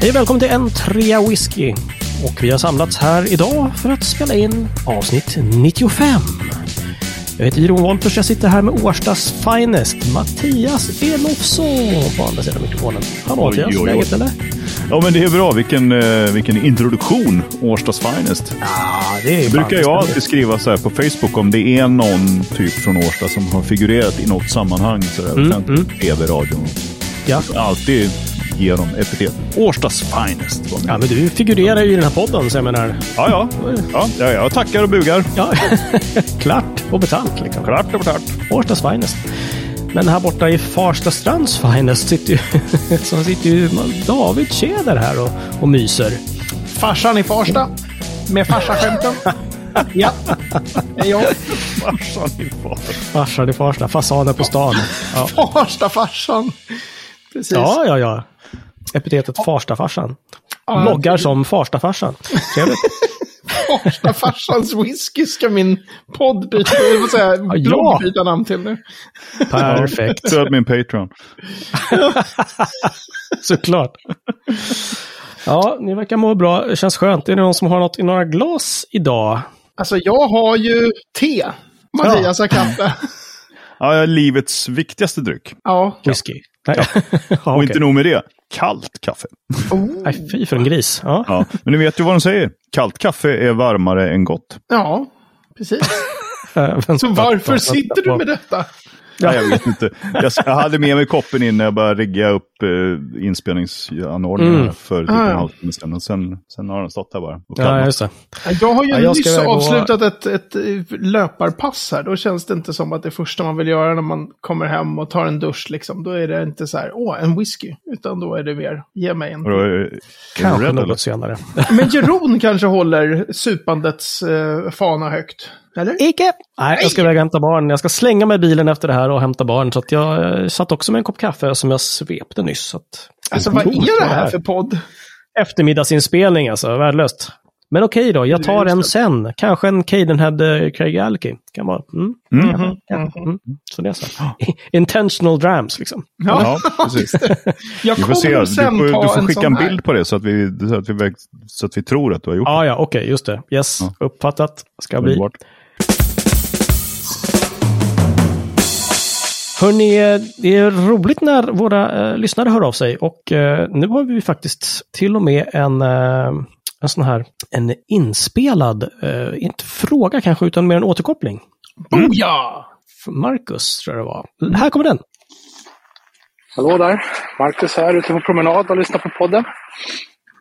Hej välkommen till en trea whisky. Och vi har samlats här idag för att spela in avsnitt 95. Jag heter Jeroen Wolffers, jag sitter här med Årstas finest, Mattias Elofsson på andra sidan mikrofonen. Hallå Mattias, läget eller? Ja, men det är bra. Vilken, eh, vilken introduktion. Årstas Finest. Ja, det är Det brukar jag alltid skriva så här på Facebook om det är någon typ från Årsta som har figurerat i något sammanhang. Så där, Mm, mm, TV, radio. Ja. Alltid ge dem epitet. Årstas Finest. ja, men du figurerar ju i den här podden, så jag menar... Ja, ja. ja, ja jag tackar och bugar. Ja, klart och betalt liksom. Klart och klart. Årstas finest. Men här borta i Farsta strands finest sitter ju, så sitter ju David Tjäder här och, och myser. Farsan i Farsta. Med farsaskämten. ja. Det är jag. Farsan i far. Farsan i Farsta, fasaner på stan. Ja, Farsta-farsan. Precis. ja, ja. ja. Epitetet Farsta-farsan. Loggar som Farsta-farsan. Trevligt. Farsta-farsans whisky ska min podd byta, jag vill säga, ja. blogg byta namn till nu. Perfekt. Stöd min Patreon. Såklart. Ja, ni verkar må bra. Det känns skönt. Är det någon som har något i några glas idag? Alltså jag har ju te. Mattias har kaffe. Ja, jag är livets viktigaste dryck. Ja. Whisky? Nej. ja, Och inte nog med det. Kallt kaffe. Nej, fy för en gris. Ja. Ja, men ni vet ju vad de säger. Kallt kaffe är varmare än gott. Ja, precis. Så varför sitter du med detta? Ja, jag vet inte. Jag, jag hade med mig koppen in när jag började rigga upp eh, inspelningsanordningarna Mm. för typ Ah, en halvtimme sedan. Och sen, sen har den stått där bara. Och Ja, just det. Jag har ju Ja, jag nyss iväg och- avslutat ett, ett eh, löparpass här. Då känns det inte som att det första man vill göra när man kommer hem och tar en dusch, liksom. Då är det inte så här, åh, en whisky. Utan då är det mer, ge mig en. Och då är, är Kanske något senare. Men Jeroen kanske håller supandets eh, fana högt. Eller? Icke! Nej, jag ska iväg och hämta barn. Jag ska slänga mig i bilen efter det här och hämta barn. Så att jag eh, satt också med en kopp kaffe som jag svepte nyss. Så att... Alltså vad är det här för podd? Eftermiddagsinspelning alltså, värdelöst. Men okej då, jag tar en det. sen. Kanske en Cadenhead eh, Craig Alki. Kan vara. Mm. Mm. Kanske. Mm. Så det är så. Intentional drams liksom. Ja, precis. Jag Vi får se. kommer Du sen får, ta du får en skicka sån en här. bild på det så att vi, så att vi, verk- så att vi tror att du har gjort Ja, ja, okej, just det. Yes, Ja. uppfattat. Ska det. bli. Bort. Hörni, eh, det är roligt när våra eh, lyssnare hör av sig och eh, nu har vi faktiskt till och med en, eh, en sån här en inspelad, eh, inte fråga kanske, utan mer en återkoppling. Boja! Marcus, tror jag det var. Här kommer den. Hallå där! Marcus här ute på promenad och lyssnar på podden.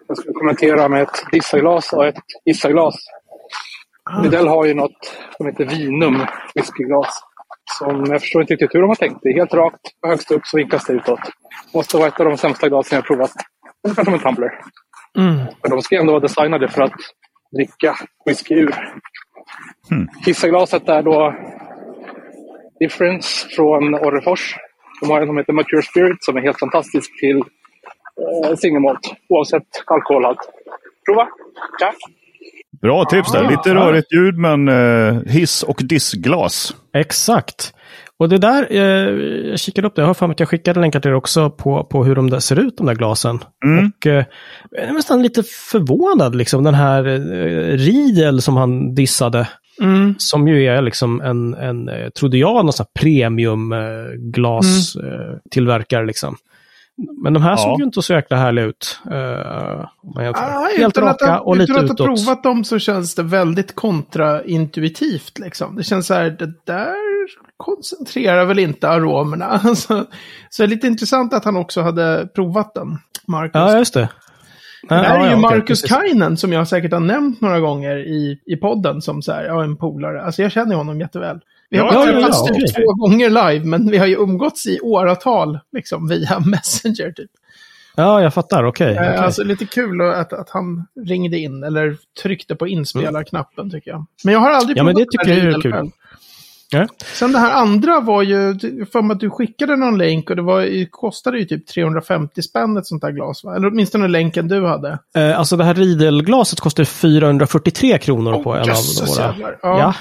Jag ska kommentera med ett dissaglas och ett gissaglas. Lidell har ju något som heter Vinum whiskyglas. Som jag förstår inte riktigt hur de har tänkt. Det är helt rakt och högst upp så vinkas det utåt. Måste vara ett av de sämsta glasen jag har provat. Ungefär som en tumbler. Mm. Men de ska ändå vara designade för att dricka whisky ur. Gissaglaset är då Difference från Orrefors. De har en som heter Mature Spirit som är helt fantastisk till eh, singelmalt oavsett alkoholhalt. Prova! Tack! Bra tips där. Lite rörigt ljud men eh, hiss och dissglas. Exakt. Och det där, eh, jag kikade upp det, jag har för mig att jag skickade länkar till det också på, på hur de där ser ut, de där glasen. Och eh, jag är nästan lite förvånad, liksom, den här eh, Riedel som han dissade. Mm. Som ju är liksom en, en eh, trodde jag, någon sån här premiumglastillverkare. liksom. Men de här Ja. såg ju inte så jäkla härliga ut. jämför. Ah, Helt att, raka ha- och lite utan att ha utåt. provat dem så känns det väldigt kontraintuitivt. Liksom. Det känns så här, det där koncentrerar väl inte aromerna. Så, så det är lite intressant att han också hade provat den, Marcus. Ja, just det. Det här Ja, är ju ja, Marcus precis. Kainen som jag säkert har nämnt några gånger i, i podden som så här, ja, en polare. Alltså jag känner honom jätteväl. Vi har Ja, bara ja, ja, träffats typ okej. två gånger live, men vi har ju umgåtts i åratal, liksom via Messenger typ. Ja, jag fattar. Okej. Eh, okej. Alltså lite kul att, att han ringde in eller tryckte på inspelarknappen tycker jag. Men jag har aldrig Ja, men provat det den tycker jag är kul. själv. Ja. Sen det här andra var ju, för att du skickade någon länk och det var, kostade ju typ 350 spänn ett sånt här glas va? Eller åtminstone länken du hade. Eh, alltså det här Riedel-glaset kostar 443 kronor på Åh, en av våra. Ja. Ja.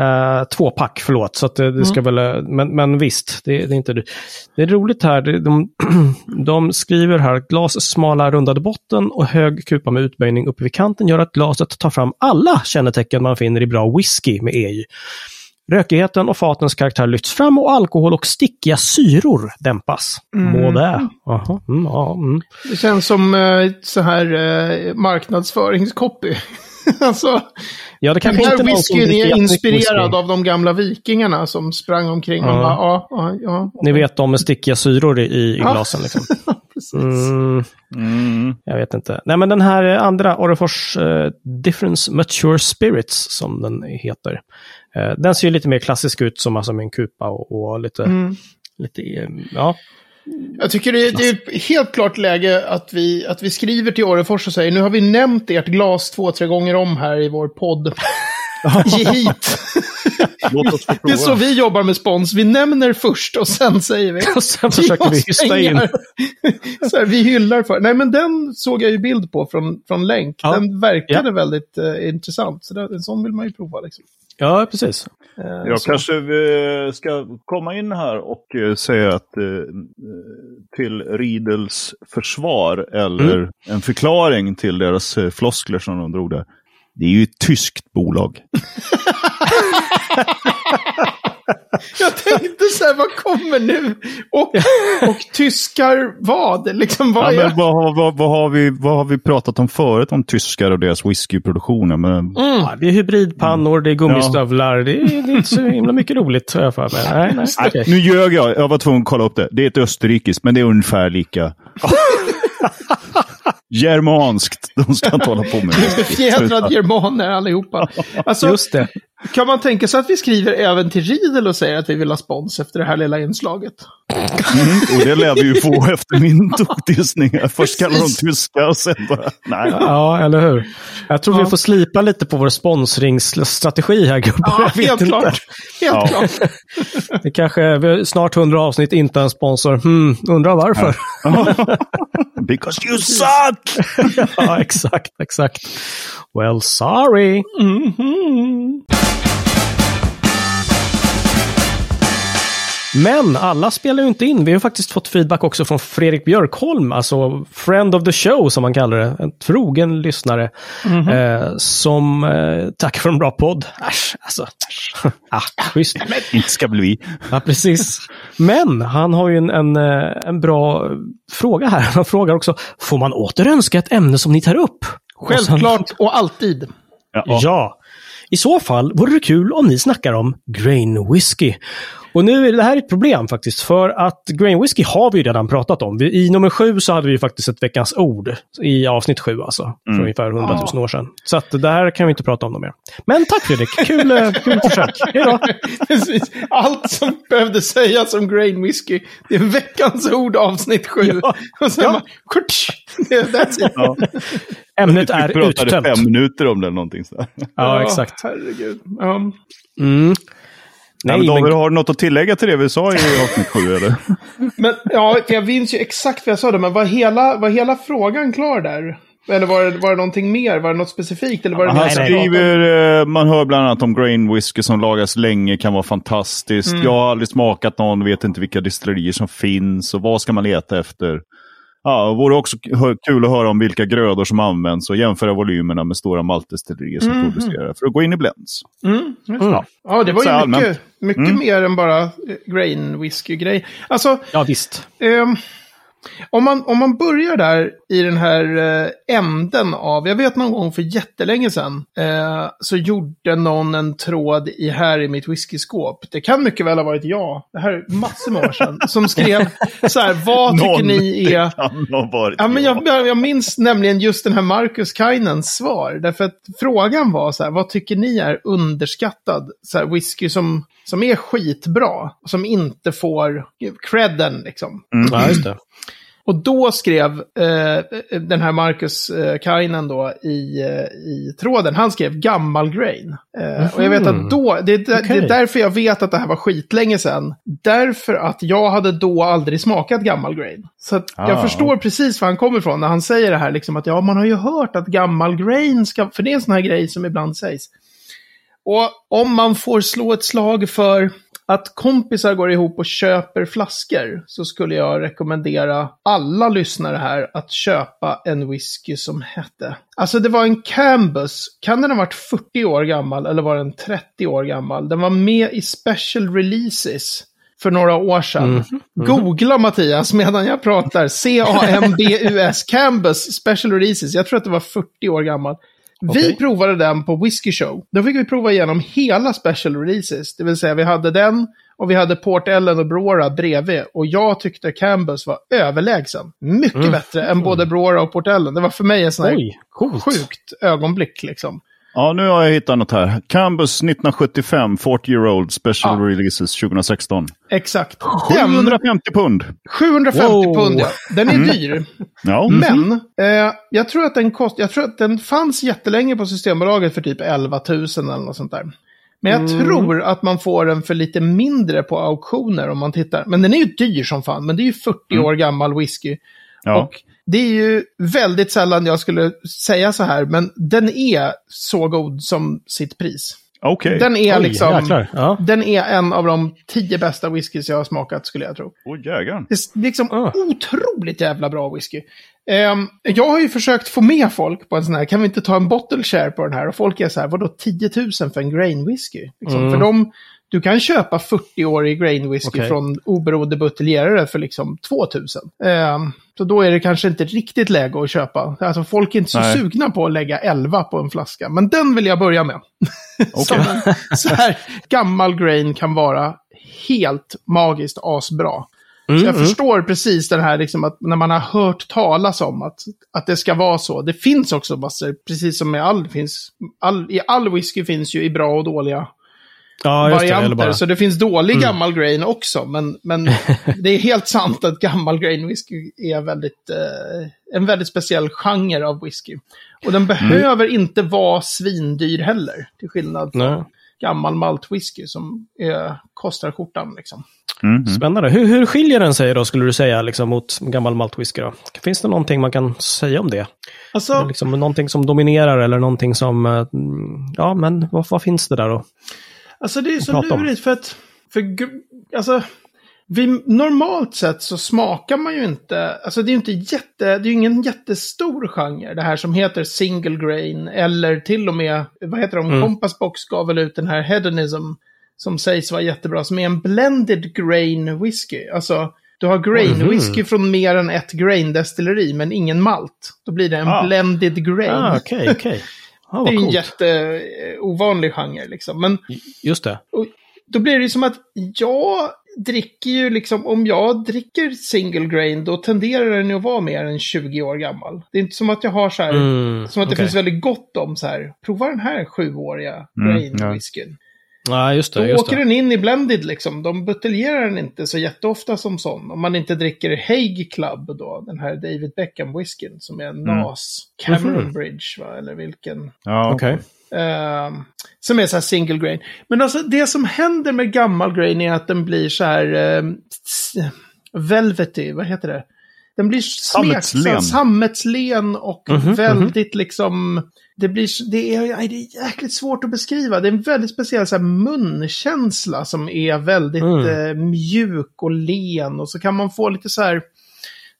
Uh, två pack, förlåt. Så det, det ska Mm. väl, eh, men, men visst, det, det är inte det. Det är roligt här, det- de, de skriver här, glas smala rundade botten och hög kupa med utböjning uppe vid kanten gör att glaset tar fram alla kännetecken man finner i bra whisky med EJ. Rökigheten och fatens karaktär lyfts fram och alkohol och stickiga syror dämpas. Må det. Mm, ja, mm. Det känns som eh, så här eh, marknadsföringscopy. alltså, Ja, det den här whiskyn är inspirerad whisky. av de gamla vikingarna som sprang omkring och Ja. bara, ja, ja, ja. Ni vet de med stickiga syror i, i Ja. glasen. Liksom. Precis. Mm, Mm. jag vet inte. Nej, men den här andra, Orrefors eh, Difference Mature Spirits, som den heter. Eh, den ser ju lite mer klassisk ut, som alltså med en kupa och, och lite, Mm. lite, eh, ja. Jag tycker det, det är helt klart läge att vi, att vi skriver till Orrefors och säger nu har vi nämnt ert glas två, tre gånger om här i vår podd. Ge hit! Det är så vi jobbar med spons. Vi nämner först och sen säger vi. Och sen försöker vi hysta in. så här, vi hyllar för. Nej, men den såg jag ju bild på från, från länk. Ja. Den verkade väldigt eh, intressant. Så det, en sån vill man ju prova. Liksom. Ja, precis. Eh, Jag så. kanske eh, ska komma in här och eh, säga att till Riedels försvar eller en förklaring till deras floskler som de drog där. Det är ju ett tyskt bolag. Jag tänkte så här, vad kommer nu? Och, och tyskar vad? Liksom, vad Ja, men vad, har- vad, vad, har vi, vad har vi pratat om förut om tyskar och deras whiskyproduktion? Men, Mm. Ja, det är hybridpannor, det är gummistövlar, det, är, det är inte så himla mycket roligt, jag för mig. Nej, nej, Nej, okej. Nu ljög jag, jag var tvungen att kolla upp det. Det är ett österrikiskt, men det är ungefär lika. Germanskt, de ska inte hålla på med. Fjädrad germaner allihopa. Alltså, Just det. Kan man tänka sig att vi skriver även till Riedel och säger att vi vill ha spons efter det här lilla inslaget? Mm, och det lär vi ju få efter min tokdissning. Först kallar de tyska och sen bara... Nej. Ja, eller hur? Jag tror Ja. vi får slipa lite på vår sponsringsstrategi här, gubbar. Ja, helt inte. klart. Helt Ja. klart. Det kanske, vi har snart 100 avsnitt, inte en sponsor. Hmm, undrar varför? Because you suck! Ja, exakt, exakt. Well, sorry. Mhm. Men alla spelar ju inte in. Vi har faktiskt fått feedback också från Fredrik Björkholm, alltså friend of the show som man kallar det. En trogen lyssnare. Eh, som eh, tackar för en bra podd. Äsch, alltså. Äsch. ah, schysst. Inte ska bli vi. Ja, precis. Men han har ju en, en, eh, en bra fråga här. Han frågar också, får man återönska ett ämne som ni tar upp? Och sen- Självklart och alltid. Ja. Ja. I så fall vore det kul om ni snackar om grain whisky. Och nu är det här ett problem faktiskt, för att grain whisky har vi ju redan pratat om. I nummer sju så hade vi ju faktiskt ett veckans ord, i avsnitt sju alltså, för ungefär 100 000 år sedan. Så att det här kan vi inte prata om mer. Men tack Fredrik, kul, eh, kul försök. Hej då! Precis. Allt som behövde sägas om grain whisky, det är veckans ord avsnitt sju. Ja. Och sen Ja. bara, that's it. Ja. Ämnet Vi är pratade uttömt. fem minuter om det eller någonting sådär. Ja, exakt. Herregud. Ja. Mm. Nej, Nej, men David, men, har du något att tillägga till det vi sa i avsnitt sju eller? Men ja, jag minns ju exakt vad jag sa där, men var hela, var hela frågan klar där? Eller var det, var det någonting mer? Var det något specifikt? Eller var det Han skriver, eh, man hör bland annat om grain whisky som lagas länge kan vara fantastiskt. Jag har aldrig smakat någon, vet inte vilka distillerier som finns och vad ska man leta efter. Ja, det vore också kul att höra om vilka grödor som används och jämföra volymerna med stora maltdestillerier som producerar för att gå in i blends. Mm, det. Mm. Ja, det var ju allmänt. mycket, mycket mer än bara eh, grain whisky-grej. Alltså, ja, visst. Ehm, om, man, om man börjar där i den här eh, änden av, jag vet någon gång för jättelänge sedan, eh, så gjorde någon en tråd i här i mitt whiskyskåp. Det kan mycket väl ha varit jag, det här är massor med år sedan, som skrev så här, vad tycker Någon, ni är... Det kan ha varit Ja, men jag. jag, jag, jag minns nämligen just den här Marcus Kainens svar. Därför att frågan var så här, vad tycker ni är underskattad så här, whisky som, som är skitbra? Som inte får credden liksom. Ja, just det. Och då skrev eh, den här Marcus eh, Kainen då i, eh, i tråden, han skrev gammal grain. Eh, Och jag vet att då, det, är där- det är därför jag vet att det här var skitlänge sedan. Därför att jag hade då aldrig smakat gammal grain. Så att jag Ah. förstår precis var han kommer ifrån när han säger det här, liksom att ja, man har ju hört att gammal grain ska, för det är en sån här grej som ibland sägs. Och om man får slå ett slag för att kompisar går ihop och köper flaskor så skulle jag rekommendera alla lyssnare här att köpa en whisky som hette... Alltså det var en Cambus. Kan den ha varit 40 år gammal eller var den 30 år gammal? Den var med i special releases för några år sedan. Mm. Googla Mattias medan jag pratar. C-A-M-B-U-S, Cambus Special Releases. Jag tror att det var 40 år gammal. Vi Okej. provade den på Whiskey Show. Då fick vi prova igenom hela Special Releases. Det vill säga vi hade den och vi hade Port Ellen och Brora bredvid. Och jag tyckte Cambus var överlägsen. Mycket Mm. bättre än både Brora och Port Ellen. Det var för mig en sån här Oj, coolt. sjukt ögonblick liksom. Ja, nu har jag hittat något här. Cambus 1975, 40 year old special Ja. releases 2016. Exakt. Den, 750 pund. 750 Wow. pund ja. Den är dyr. Ja, Men eh, jag tror att den kost, jag tror att den fanns jättelänge på Systembolaget för typ 11 000 eller något sånt där. Men jag tror att man får den för lite mindre på auktioner om man tittar. Men den är ju dyr som fan, men det är ju 40 år gammal whisky. ja. Och det är ju väldigt sällan jag skulle säga så här, men den är så god som sitt pris. okej. Den är Oj, liksom. Ja. den är en av de tio bästa whiskys jag har smakat skulle jag tro. Åh jägaren. Det är liksom Ah. otroligt jävla bra whisky. Ehm, jag har ju försökt få med folk på en sån här, kan vi inte ta en bottle share på den här? Och folk är så här, vadå 10 000 för en grain whisky? Liksom, Mm. För de, du kan köpa 40-årig grain whisky Okej. från oberoende buteljerare för liksom 2 000. Ehm, så då är det kanske inte riktigt läge att köpa. Alltså folk är inte så Nej. sugna på att lägga 11 på en flaska. Men den vill jag börja med. Som en så här gammal grain kan vara helt magiskt asbra. Så jag Mm, mm. förstår precis den här, liksom, att när man har hört talas om att, att det ska vara så. Det finns också massor, precis som med all, finns, all, i all whisky finns ju i bra och dåliga Ja, just det. varianter. Eller bara... Mm. Så det finns dålig gammal grain också. Men, men det är helt sant att gammal grain whisky är väldigt, eh, en väldigt speciell genre av whisky. Och den behöver inte vara svindyr heller. Till skillnad från Nej. gammal maltwhisky som eh, kostar skjortan. Liksom. Mhm. Spännande. Hur, hur skiljer den sig då, skulle du säga, liksom, mot gammal maltwhisky? Då? Finns det någonting man kan säga om det? Alltså, Liksom, någonting som dominerar eller någonting som... eh, mm, Ja, men vad, vad finns det där då? Alltså det är så lurigt för att, för, alltså, vi, normalt sett så smakar man ju inte, alltså det är ju inte jätte, det är ju ingen jättestor genre, det här som heter single grain, eller till och med, vad heter de, Mm. Compass Box gav väl ut den här Hedonism, som sägs vara jättebra, som är en blended grain whisky. Alltså, du har grain Mhm. whisky från mer än ett grain destilleri, men ingen malt. Då blir det en Ah. blended grain. Ah, Okej, okej. Ah, det är en coolt. jätteovanlig genre liksom. Men Just det. och då blir det som att jag dricker ju liksom, om jag dricker single grain, då tenderar den ju att vara mer än 20 år gammal. Det är inte som att jag har så här, Mm, som att det okej. finns väldigt gott om så här, prova den här sjuåriga Mm, grain whiskyn. Ja, just Då det. Just åker det. den in i blended liksom. De buteljerar den inte så jätteofta som sån. Om man inte dricker Hague Club då, den här David Beckham whiskyn som är en NAS Cameron Mhm. Bridge, va? eller vilken. Ja, Okej. Ehm, som är så här single grain. Men alltså det som händer med gammal grain är att den blir så här um, velvety, vad heter det? Den blir smeksam, sammetslen och Mhm, väldigt liksom... Det, blir, det, är, det är jäkligt svårt att beskriva. Det är en väldigt speciell så här, munkänsla som är väldigt Mm. eh, mjuk och len. Och så kan man få lite så här...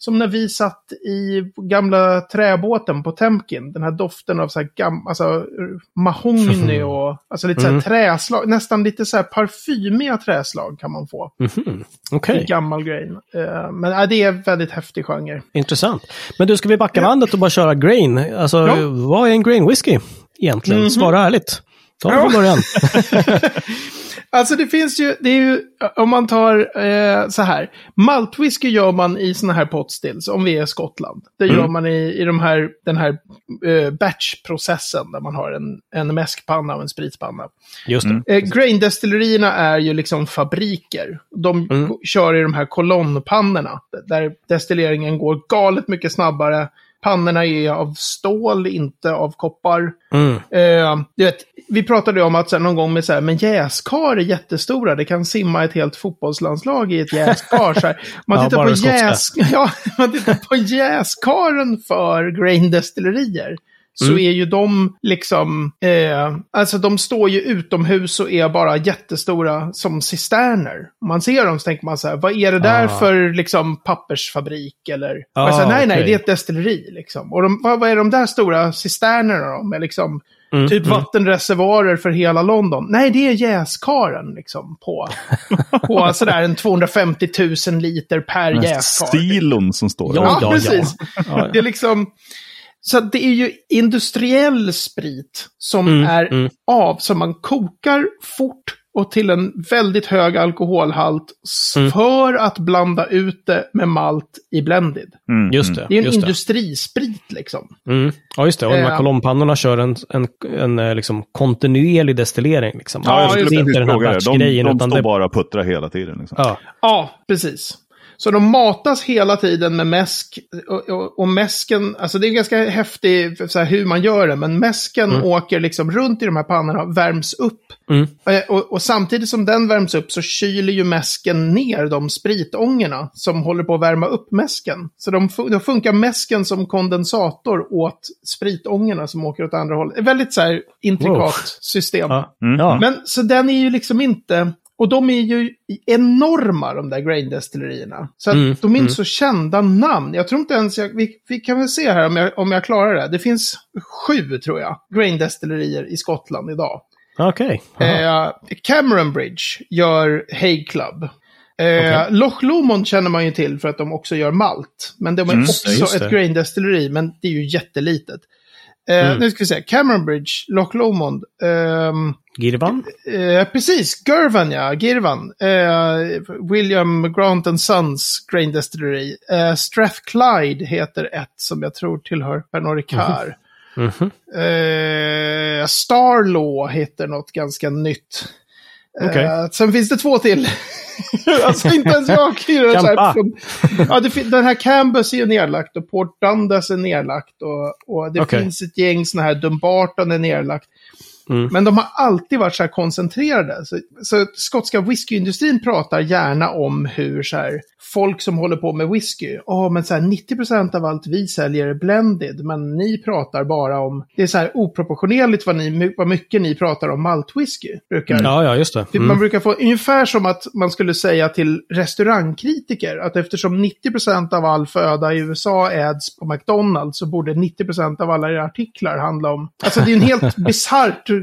Som när vi satt i gamla träbåten på Temkin. Den här doften av så här gam, alltså, mahogny och alltså lite så här Mm. träslag. Nästan lite så här parfymiga träslag kan man få. Mhm. I Okej, gammal grain. Eh, men äh, det är väldigt häftig genre. intressant. Men du, ska vi backa bandet och bara köra grain? Alltså, Ja. vad är en grain whisky egentligen? Mhm. Svara ärligt. Ta det från början. Alltså det finns ju, det är ju, om man tar eh, så här. Maltwhisky gör man i såna här potstills, om vi är i Skottland. Det gör Mm. man i, i de här, den här eh, batchprocessen där man har en, en mäskpanna och en spritpanna. Just det. Eh, grain-destillerierna är ju liksom fabriker. De Mm. kör i de här kolonnpannorna. Där destilleringen går galet mycket snabbare. Pannorna är av stål, inte av koppar. Mm. Eh, du vet, vi pratade om att så här, någon gång med så här, men jäskar är jättestora. Det kan simma ett helt fotbollslandslag i ett jäskar. Så här. Man Ja, tittar bara på jäs, ja, man tittar på jäskaren för grain-destillerier. så Mm. är ju de liksom, eh, alltså de står ju utomhus och är bara jättestora som cisterner. Om man ser dem så tänker man så här, vad är det där Ah. för liksom pappersfabrik eller? Ah, så här, nej, nej, okej. det är ett destilleri liksom. Och de, vad, vad är de där stora cisternerna då? Med liksom Mm, typ mm. vattenreservoarer för hela London. Nej, det är jäskaren liksom på, på sådär en 250 000 liter per jäskar. Stilon som står Ja, där. Ja, ja, precis. Ja, Det är liksom... Så det är ju industriell sprit som Mm, är mm. av, som man kokar fort och till en väldigt hög alkoholhalt Mm. för att blanda ut det med malt i blended. Mm, Just det. Det är en just det. industrisprit liksom. Mm. Ja, just det. Och de här Eh. kolonnpannorna kör en, en, en, eh, liksom kontinuerlig destillering. Liksom. Ja, Ja, jag just skulle det inte precis den här fråga det. batchgrejen. De, de utan står det, bara och puttrar hela tiden. Liksom. ja. Ja, precis. Så de matas hela tiden med mäsk. Och, och, och mäsken, alltså det är ganska häftigt så här, hur man gör det, men mäsken åker liksom runt i de här pannorna, värms upp. Mm. Eh, Och, och samtidigt som den värms upp så kyler ju mäsken ner de spritångorna som håller på att värma upp mäsken. Så de, då funkar mäsken som kondensator åt spritångorna som åker åt andra hållet. Väldigt så här intrikat Wow. system. Ja. Mm. Men så den är ju liksom inte... Och de är ju enorma, de där grain-destillerierna. Så att Mm, de är inte mm. så kända namn. Jag tror inte ens jag... Vi, vi kan väl se här om jag, om jag klarar det. Det finns sju, tror jag, grain-destillerier i Skottland idag. Okej. Jaha. Eh, Cameron Bridge gör Hay Club. Eh, Okej. Loch Lomond känner man ju till för att de också gör malt. Men de är Mm, också ett grain-destilleri, men det är ju jättelitet. Eh, Mm. Nu ska vi se, Cameron Bridge, Loch Lomond. ehm, Girvan? Eh, precis, Girvan ja, Girvan. Eh, William Grant and Sons Grain Distillery. Strathclyde heter ett som jag tror tillhör Pernod Ricard. Mhm. Eh, Starlaw heter något ganska nytt. Eh, Okej. sen finns det två till. alltså inte ens jag. Campa. Från, ja, det, den här Cambus är ju nedlagt och Port Dundas är nedlagt. Och, och det Okej. finns ett gäng sådana här, Dumbarton är nedlagt. Mm. Men de har alltid varit så här koncentrerade. Så, så skotska whiskyindustrin pratar gärna om hur så här, folk som håller på med whisky, ja men så här 90% av allt vi säljer är blended, men ni pratar bara om, det är så här oproportionerligt vad, ni, vad mycket ni pratar om maltwhisky. Brukar. Ja, ja, just det. Typ Man Mm. brukar få ungefär som att man skulle säga till restaurangkritiker att eftersom 90% av all föda i USA äds på McDonalds så borde 90% av alla era artiklar handla om... Alltså det är en helt bisarrt eh,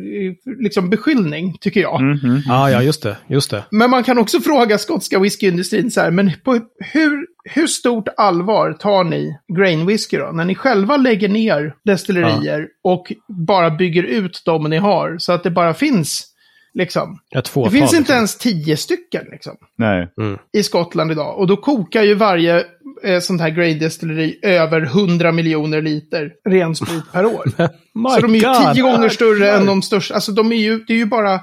liksom, beskyllning, tycker jag. Mhm. Ja, ja, just det. Just det. Men man kan också fråga skotska whiskyindustrin så här, men på hur, hur stort allvar tar ni grain whisky då? När ni själva lägger ner destillerier och bara bygger ut de ni har så att det bara finns, liksom. Det finns inte liksom. ens tio stycken, liksom Nej. i Skottland idag. Och då kokar ju varje eh, sånt här grain destilleri över 100 miljoner liter ren sprit per år. Så de är ju God. tio gånger större än de största. Alltså de är ju, det är ju bara...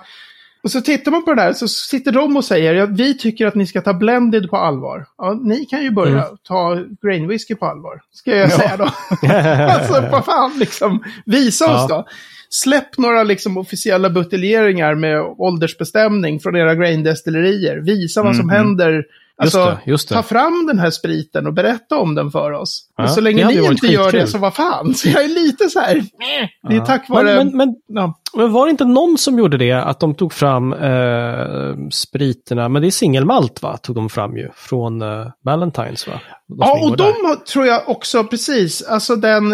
Och så tittar man på det där så sitter de och säger ja, vi tycker att ni ska ta blended på allvar. Ja, ni kan ju börja Mm. ta grain whisky på allvar. Ska jag säga då. alltså vad fan liksom. Visa oss Ja. då. Släpp några liksom officiella buteljeringar med åldersbestämning från era grain-destillerier. Visa vad som Mhm. händer. Alltså, det, just det. ta fram den här spriten och berätta om den för oss. Ja, och så länge ni inte gör det så vad fan. Så jag är lite så här, meh. det är Ja. tack vare... Men, men, men, ja. Men var det inte någon som gjorde det? Att de tog fram eh, spriterna, men det är singelmalt va? Tog de fram ju. Från eh, Valentines va? De Ja, och där. de har, tror jag också, precis, alltså den,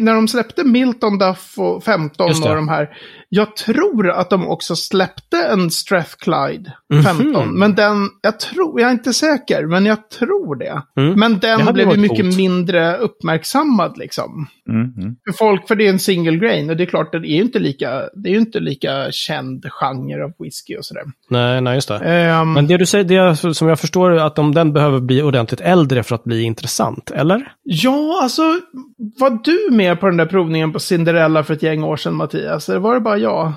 när de släppte Milton Duff och 15 Just det. och de här, jag tror att de också släppte en Strathclyde Mhm. 15, men den, jag tror, jag är inte säker, men jag tror det. Mm. Men den blev ju mycket coolt. mindre uppmärksammad liksom. Mhm. För folk, för det är en single grain, och det är klart, det är ju inte lika, det är ju inte lika känd genre av whisky och sådär. Nej, nej, just det. Ehm, Men det du säger, det som jag förstår är att om den behöver bli ordentligt äldre för att bli intressant, eller? Ja, alltså, var du med på den där provningen på Cinderella för ett gäng år sedan, Mattias? Eller var det bara jag?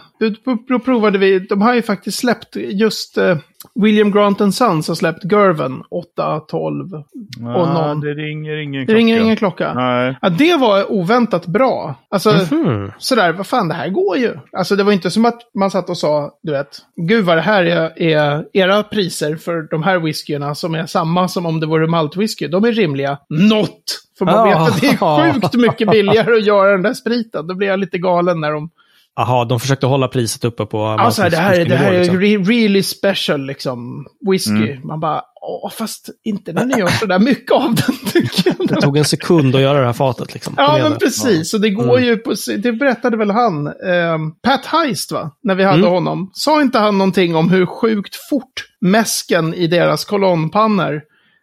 Då provade vi, de har ju faktiskt släppt just eh, William Grant and Sons har släppt Gerven 8, 12. Och någon- Det ringer ingen Det ringer klocka. ingen klocka. Nej. Ja, det var oväntat bra. Alltså, Mhm. sådär, vad fan, det här går ju. Alltså det var inte som att man satt och sa, du vet, gud vad det här är, är era priser för de här whiskyerna som är samma som om det vore maltwhisky. De är rimliga. Not För man vet att det är sjukt mycket billigare att göra den där spriten. Då blir jag lite galen när de... Jaha, de försökte hålla priset uppe på... Alltså det här, är- det här är liksom. re- really special liksom. Whisky. Mm. Man bara, åh fast inte när ni gör så där mycket av den tycker jag. Det tog en sekund att göra det här fatet liksom. Ja, men nu. precis. Och det går Mm. ju på, det berättade väl han, ehm, Pat Heist va? När vi hade Mm. honom. Sa inte han någonting om hur sjukt fort mäsken i deras kolonnpannor,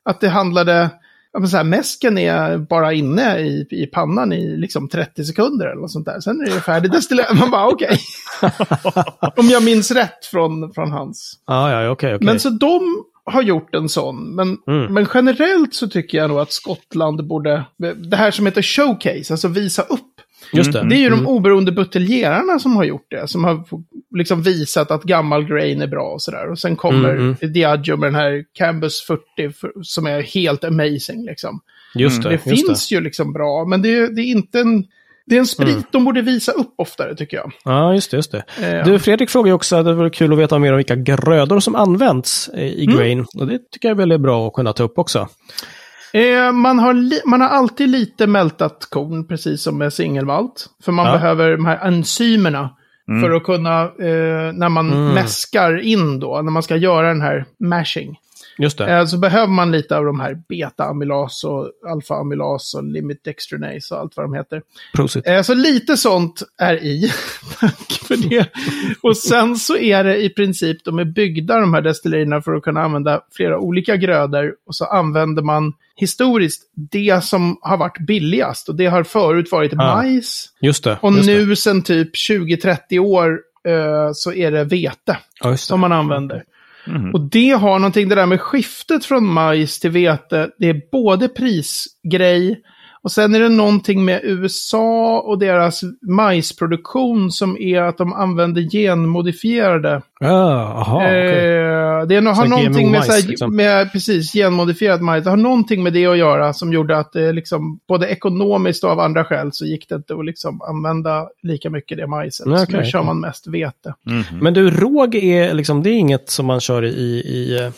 att det handlade, men så här, mäsken är bara inne i, i pannan i liksom 30 sekunder eller något sånt där. Sen är det färdigt destillerat. Man bara okej. om jag minns rätt från, från hans. Ja, ja, okej, okej. Men så de har gjort en sån. Men, Mm. men generellt så tycker jag nog att Skottland borde, det här som heter showcase, alltså visa upp. Just det. Det är ju Mm. de oberoende buteljerarna som har gjort det. Som har liksom visat att gammal grain är bra och sådär. Och sen kommer Mm, Diageo med den här Cambus 40 för, som är helt amazing liksom. Just det. Det just finns ju liksom bra, men det, är- det är inte en... Det är en sprit Mm. de borde visa upp oftare tycker jag. Ja, just det. Just det. Eh, Du, Fredrik frågar ju också att det vore kul att veta mer om vilka grödor som används eh, i Mm. grain. Och det tycker jag är väldigt bra att kunna ta upp också. Eh, man, har man har alltid lite mältat korn, precis som med singelmalt. För man Ja. behöver de här enzymerna Mm. för att kunna, eh, när man Mm. mäskar in då, när man ska göra den här mashing. Just det. Eh, så behöver man lite av de här beta-amylas och alfa-amylas och limit dextrinase och allt vad de heter. Prosit. Eh, Så lite sånt är i. Tack för det. Och sen så är det i princip, de är byggda de här destillerierna för att kunna använda flera olika grödor. Och så använder man historiskt det som har varit billigast. Och det har förut varit Ah, majs. Just det. Och just det. nu sen typ 20-30 år eh, så är det vete Ja, det. som man använder. Mm. Och det har någonting, det där med skiftet från majs till vete, det är både prisgrej och sen är det någonting med USA och deras majsproduktion som är att de använder genmodifierade. Ja, aha, okej. eh, det är, har någonting med, GMO-majs, så här, liksom. med precis, genmodifierad majs. Det har någonting med det att göra som gjorde att det liksom, både ekonomiskt och av andra skäl så gick det inte att liksom använda lika mycket det majset. Nej, Så nu kör man mest vete. Mhm. Men du, råg är liksom, det är inget som man kör i, i, eh,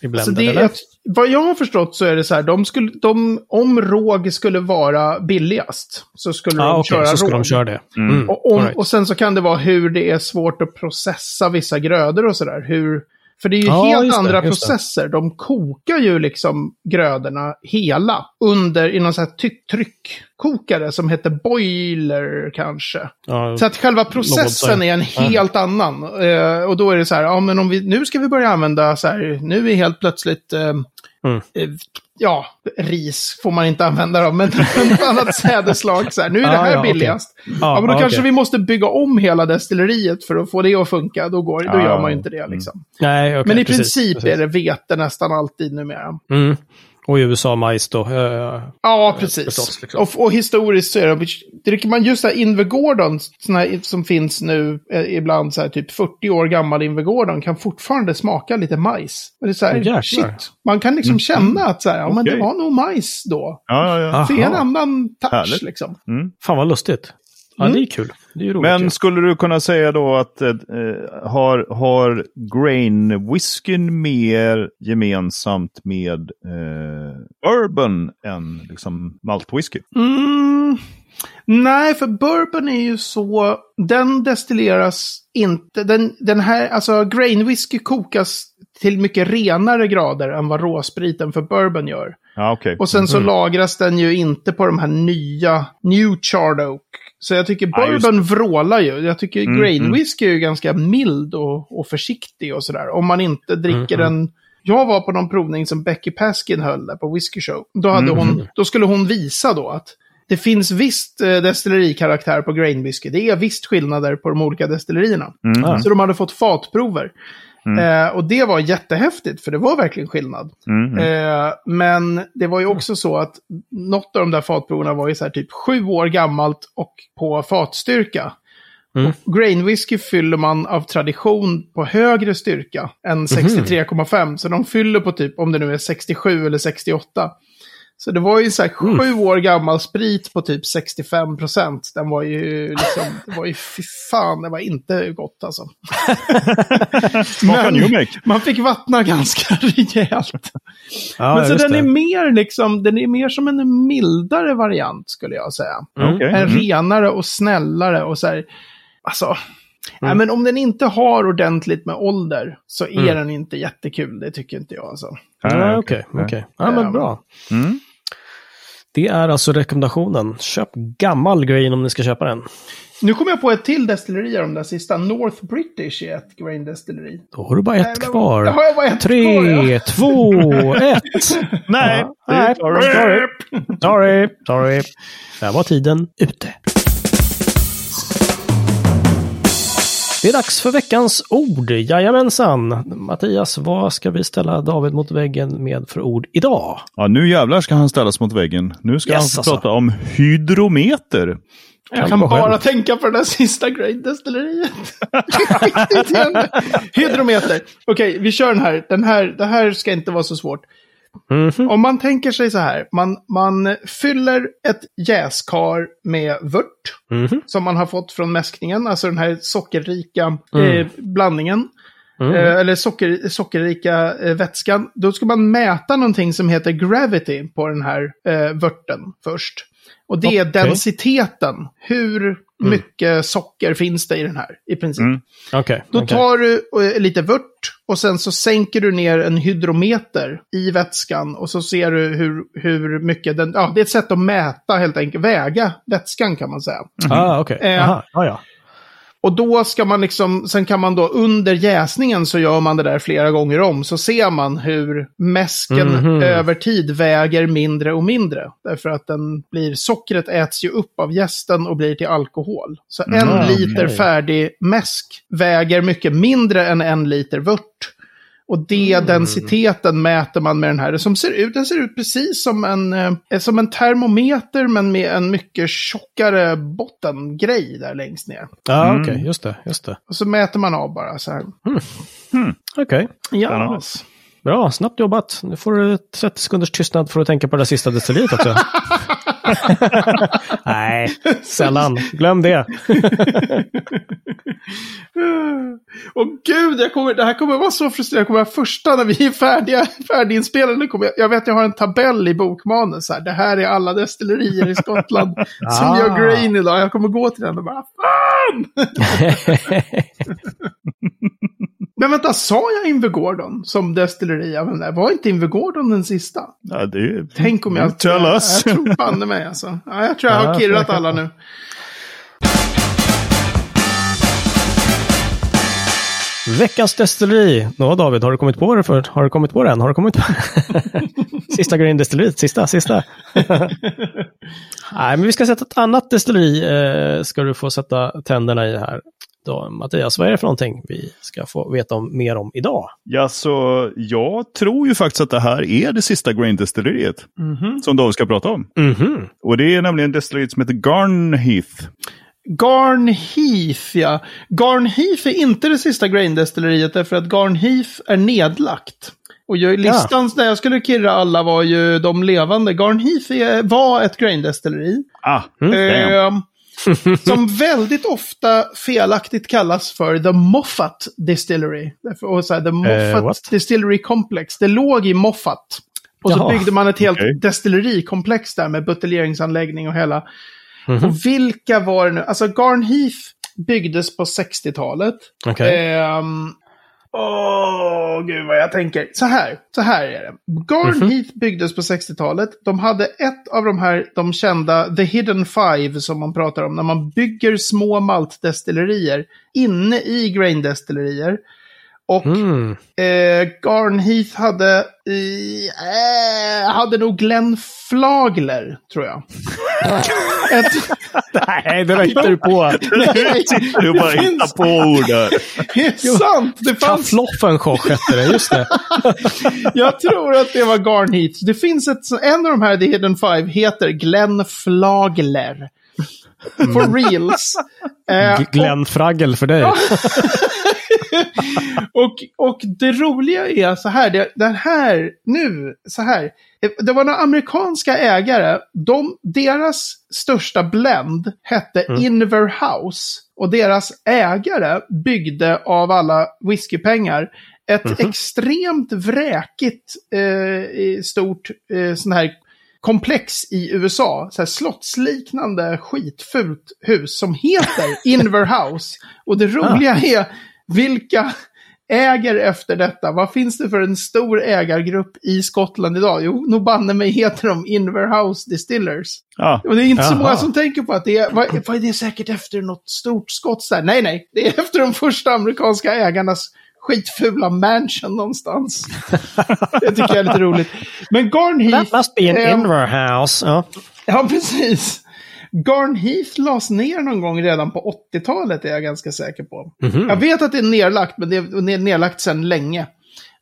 i blender, Så det eller? Vad jag har förstått så är det så här, de skulle, de, om råg skulle vara billigast så skulle Ja, de okej, köra så ska råg. de köra det. Mm. Och, om, right. och sen så kan det vara hur det är svårt att processa vissa grödor och sådär. Hur, för det är ju Ja, helt andra det. processer. De kokar ju liksom grödorna hela under i någon sån här tryckkokare som heter boiler kanske. Ja, Så att själva processen är en helt annan. Eh, och då är det så här, ja men om vi, nu ska vi börja använda så här, nu är helt plötsligt, eh, Mm. eh, ja, ris får man inte använda då, men ett annat sädesslag så här, nu är det Ah, här ja, billigast. Ja, Ja, men då ja, kanske okej. vi måste bygga om hela destilleriet för att få det att funka, då, går, då Ja, gör man ju inte det liksom. Nej, okej, men i precis, princip precis. är det vete nästan alltid numera. Mm. Och i USA majs då. eh, Ja, precis. förstås, liksom. och, och historiskt så är det, dricker man just det här Invergordon, som finns nu eh, ibland så här typ 40 år gammal Invergordon, kan fortfarande smaka lite majs. Men det är så här, jäklar. shit. Man kan liksom känna att så här, ja men det var nog majs då. Ja, ja, ja. Det är en annan touch Härligt. liksom. Mm. Fan vad lustigt. Ja, Mm. det är kul. Det är roligt. Men skulle du kunna säga då att eh, har, har grain whiskyn mer gemensamt med eh, bourbon än liksom maltwhisky? Mm. Nej, för bourbon är ju så, den destilleras inte, den, den här, alltså grain whisky kokas till mycket renare grader än vad råspriten för bourbon gör. Ja, okej. Och sen så Mhm. lagras den ju inte på de här nya New Charred Oak. Så jag tycker Ja, bourbon vrålar ju. Jag tycker Mm, grain mm. whisky är ju ganska mild och, och försiktig och sådär. Om man inte dricker Mm, den... Jag var på någon provning som Becky Paskin höll där på Whisky Show. Då, hade Mm. hon, då skulle hon visa då att det finns visst eh, destillerikaraktär på grain whisky. Det är visst skillnader på de olika destillerierna. Mm. Ja. Så de hade fått fatprover. Mm. Eh, och det var jättehäftigt, för det var verkligen skillnad. Mm. Eh, men det var ju också så att något av de där fatproverna var ju så här typ sju år gammalt och på fatstyrka. Mm. Grain whisky fyller man av tradition på högre styrka än 63,5. Så de fyller på typ, om det nu är 67 eller 68. Så det var ju så här sju år gammal sprit på typ 65 procent. Den var ju liksom, det var ju fy fan, det var inte gott alltså. Make. man fick vattna ganska rejält. Ja, Men så den är det. mer liksom, den är mer som en mildare variant skulle jag säga. Mm. En Mm. renare och snällare och så här, alltså. Mm. Nej, men om den inte har ordentligt med ålder så är Mm. den inte jättekul. Det tycker inte jag alltså. Ja, Okej, okej. Ja, men bra. Mm. Det är alltså rekommendationen. Köp gammal grain om ni ska köpa den. Nu kommer jag på ett till destilleri av de där sista. North British är ett grain destilleri. Då har du bara ett Nej, men- kvar. Då har jag bara ett Tre, kvar, ja. två, ett. Nej, Ja, nej, sorry. Sorry, sorry. Där var tiden ute. Det är dags för veckans ord. Jajamensan. Mattias, vad ska vi ställa David mot väggen med för ord idag? Ja, nu jävlar ska han ställas mot väggen. Nu ska Yes, han få alltså. prata om hydrometer. Jag kan vara bara själv. tänka på det där sista grain destilleriet. Hydrometer. Okej, vi kör den här. den här. Det här ska inte vara så svårt. Mhm. Om man tänker sig så här. Man, man fyller ett jäskar med vört. Mhm. Som man har fått från mäskningen. Alltså den här sockerrika Mm. eh, blandningen. Mm. Eh, eller socker, sockerrika eh, vätskan. Då ska man mäta någonting som heter gravity på den här eh, vörten först. Och det är. Mm. densiteten. Hur mycket socker finns det i den här i princip. Mm. Okej. Då okej. tar du eh, lite vört och sen så sänker du ner en hydrometer i vätskan och så ser du hur, hur mycket den... Ja, det är ett sätt att mäta helt enkelt, väga vätskan kan man säga. Ah, okej. Eh, Aha, ah, ja. Och då ska man liksom, sen kan man då under jäsningen så gör man det där flera gånger om. Så ser man hur mäsken Mhm. över tid väger mindre och mindre. Därför att den blir, sockret äts ju upp av jästen och blir till alkohol. Så en Mm, liter färdig mäsk väger mycket mindre än en liter vört. Och det Mm. densiteten mäter man med den här. Som ser ut, den ser ut precis som en, eh, som en termometer men med en mycket tjockare bottengrej där längst ner. Ah, Mm. Okej, just det. Just det. Och så mäter man av bara så här. Okej. Ja. Spännande. Bra, snabbt jobbat. Nu får du 30 sekunders tystnad för att tänka på det där sista destilleriet också. Nej, sällan. Glöm det. Och gud, jag kommer, det här kommer vara så frustrerande. Jag kommer vara första när vi är färdiga, färdiginspelade. Kommer jag, jag vet, jag har en tabell i bokmanus. Här. Det här är alla destillerier i Skottland som Ah. gör grain idag. Jag kommer gå till den och bara, fan! Men vänta, sa jag Invergordon som destilleri? Jag vet inte, Var inte Invergordon den sista? Ja, det, Tänk om jag... Tell jag, us. jag tror banne mig alltså. Ja, jag tror jag har Ja, kirrat alla nu. Veckans destilleri. Nå David, har du kommit på det för? Har du kommit på den? Har du kommit på Sista grejen destilleriet, sista, sista. Nej, men vi ska sätta ett annat destilleri. Eh, ska du få sätta tänderna i här. Då, Mattias, vad är det för någonting vi ska få veta om, mer om idag? Ja, så jag tror ju faktiskt att det här är det sista grain destilleriet som David ska prata om. Mhm. Och det är nämligen destilleriet som heter Garnheath. Garnheath, ja. Garnheath är inte det sista grain-destilleriet därför att Garnheath är nedlagt. Och ju, listan där jag skulle kirra alla var ju de levande. Garnheath var ett grain-destilleri. Ah, Mm. damn. Som väldigt ofta felaktigt kallas för The Moffat Distillery. Och så här, the Moffat what? Distillery Complex. Det låg i Moffat. Och så Jaha, byggde man ett helt okej. destillerikomplex där med buteljeringsanläggning och hela. Mhm. Och vilka var det nu? Alltså Garnheath byggdes på 60-talet. Okej. Ehm, Åh, gud vad jag tänker. Så här, så här är det. Garnheath byggdes på 60-talet. De hade ett av de här, de kända The Hidden Five som man pratar om. När man bygger små maltdestillerier inne i graindestillerier. Och Mm. eh, Garnheath hade, eh, hade nog Glenn Flagler, tror jag. ett, Nej, det där hittar du på. nej, Du bara hittar på ord där. Det är sant! Det fanns Kaffloffenschock hette det, just det. Jag tror att det var Garnheath. Det finns ett, en av de här The Hidden Five heter Glenn Flagler. For reals. Eh, Glenn Fraggel för dig. och, och det roliga är så här, det, den här, nu, så här. Det var några amerikanska ägare, de, deras största blend hette Mm. Inverhouse. Och deras ägare byggde av alla whiskypengar ett Mhm. extremt vräkigt eh, stort eh, sån här komplex i USA. Så här slottsliknande skitfult hus som heter Inverhouse. Och det roliga är vilka äger efter detta. Vad finns det för en stor ägargrupp i Skottland idag? Jo, nog banne mig heter de Inverhouse Distillers. Ja, Och det är inte så Jaha. många som tänker på att det är, vad, vad är det säkert efter något stort skott? Så här, nej, nej, det är efter de första amerikanska ägarnas skitfula mansion någonstans. det tycker jag är lite roligt. Men Garn Heath... That must be an eh, Inverhouse. Ja. Ja, precis. Garn Heath lades ner någon gång redan på 80-talet är jag ganska säker på. Mhm. Jag vet att det är nedlagt, men det är nedlagt sedan länge.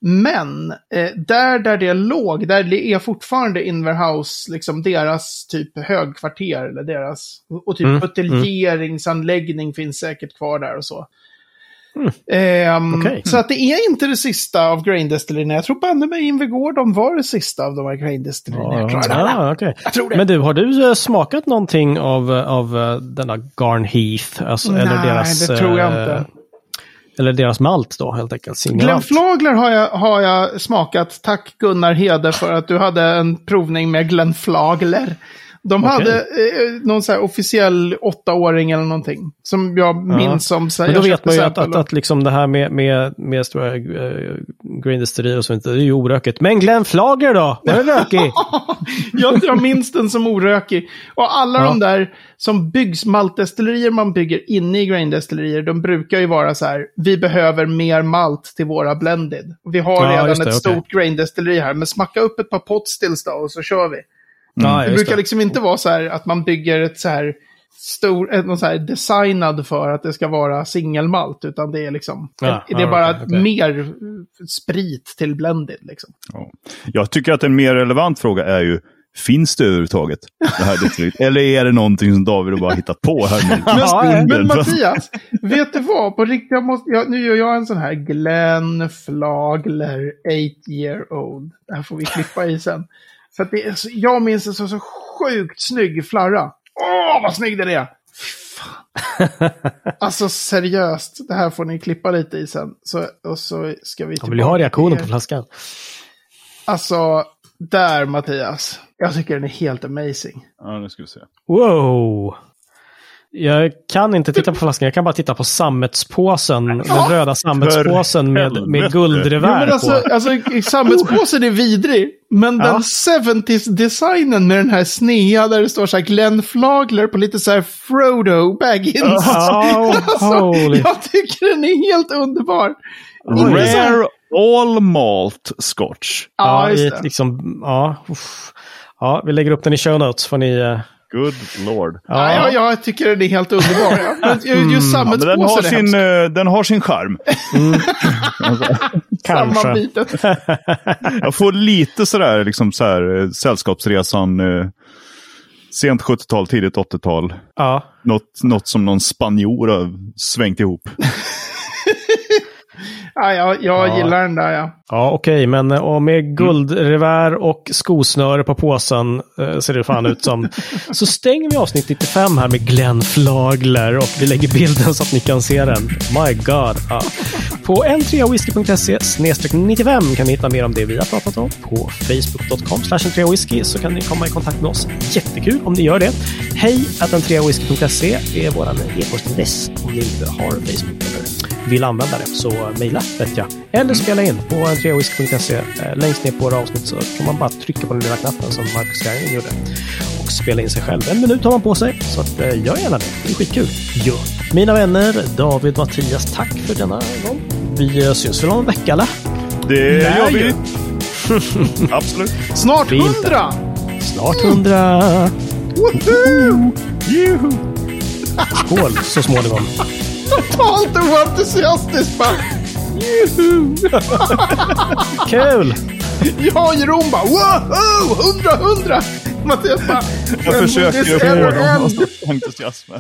Men eh, där, där det låg, där det är fortfarande Inverhouse, liksom deras typ högkvarter, eller deras, och typ Mm, buteljeringsanläggning finns säkert kvar där och så. Ehm, Mm. Okej. Så att det är inte det sista av Grain Destillerierna. Jag tror banne mig Invergård, de var det sista av de här Grain Destillerierna. Jag. Ja. Jag tror det. Men du, har du eh, smakat någonting av, eh, av eh, denna Garn Heath? Alltså, eller Nej, deras, det tror jag inte. Eller deras malt då, helt enkelt. Glenn Singelmalt. Flagler har jag, har jag smakat. Tack Gunnar Hede för att du hade en provning med Glenn Flagler. De Okej. hade eh, någon så här officiell åttaåring eller någonting. Som jag minns som så här, Men då vet man ju att, att, att liksom det här med, med, med stora uh, green destillerier och sånt, det är ju orökigt. Men Glenn Flager då? Var det rökig? jag, jag minns den som orökig. Och alla Ja. de där som byggs, maltdestillerier man bygger inne i graindestillerier, de brukar ju vara så här, vi behöver mer malt till våra blended. Vi har Ja, redan just ett det, okej. stort graindestilleri här, men smacka upp ett par potstills då och så kör vi. Ja, Det brukar liksom inte vara så här att man bygger ett så här stor, ett, någon så här designad för att det ska vara singelmalt, utan det är liksom, Ja, det är ja, bara okej, okej. mer sprit till blended liksom. Ja. Jag tycker att en mer relevant fråga är ju, finns det överhuvudtaget? Det här? Eller är det någonting som David har bara hittat på här nu? Men, men Mattias, vet du vad? På riktigt, jag måste, jag, nu gör jag en sån här Glenn Flagler, 8 year old. Det här får vi klippa i sen. För att det är så, jag minns en så, så sjukt snygg flarra. Åh, vad snygg den är! Alltså seriöst, det här får ni klippa lite i sen. Så, och så ska vi Jag vill ju ha reaktionen på flaskan. Alltså, där Mattias. Jag tycker den är helt amazing. Ja, nu ska vi se. Wow! Jag kan inte titta på flaskan, jag kan bara titta på sammetspåsen. Den röda sammetspåsen med, med guldrevär men alltså, på. alltså sammetspåsen är vidrig. Men Ja. den 70s-designen med den här snea där det står så här Glenn Flagler på lite så här Frodo Baggins. Oh, Alltså, jag tycker den är helt underbar. Rare All Malt Scotch. Ja, Ja, just i liksom, ja, uff. ja, vi lägger upp den i show notes. Får ni, eh, Good lord. Ja, jag, jag tycker den är helt underbar. Ja. Men just Ja, men den, har sin, hemskt. eh, den har sin charm. Samma kanske. bitet. Jag får lite sådär, liksom så här, eh, Sällskapsresan, eh, sent 70-tal, tidigt 80-tal. Ja, Något, något som någon spanjor har svängt ihop. Ja, jag, jag Ja. gillar den där, ja. ja okej, men eh, och med guldrevär och skosnöre på påsen eh, ser det fan ut som. Så stänger vi avsnitt 95 här med Glenn Flagler och vi lägger bilden så att ni kan se den. My God. Ja. På n3whisky.se 95 kan ni hitta mer om det vi har pratat om. På facebook.com slash whisky så kan ni komma i kontakt med oss. Jättekul om ni gör det. Hej att n3whisky.se är vår e-postadress om ni inte har Facebook eller vill använda det. Så mejla vet jag. Eller spela in på n3whisky.se. Eh, Längst ner på våra avsnitt så kan man bara trycka på den lilla knappen som Marcus Geijer gjorde. Och spela in sig själv. En minut har man på sig. Så att, eh, gör gärna det. Det är skitkul. Ja. Mina vänner, David Mattias, tack för denna gång. Vi eh, syns väl om en vecka eller? Det Nej, gör vi. Absolut. Snart hundra! Snart hundra. Woho! Skål så småningom. Totalt oentusiastiskt bara. Juhu! Kul! Jag och Jeroen bara woho! Hundra, hundra! Mattias bara... Jag "When will försöker få end?" entusiasm.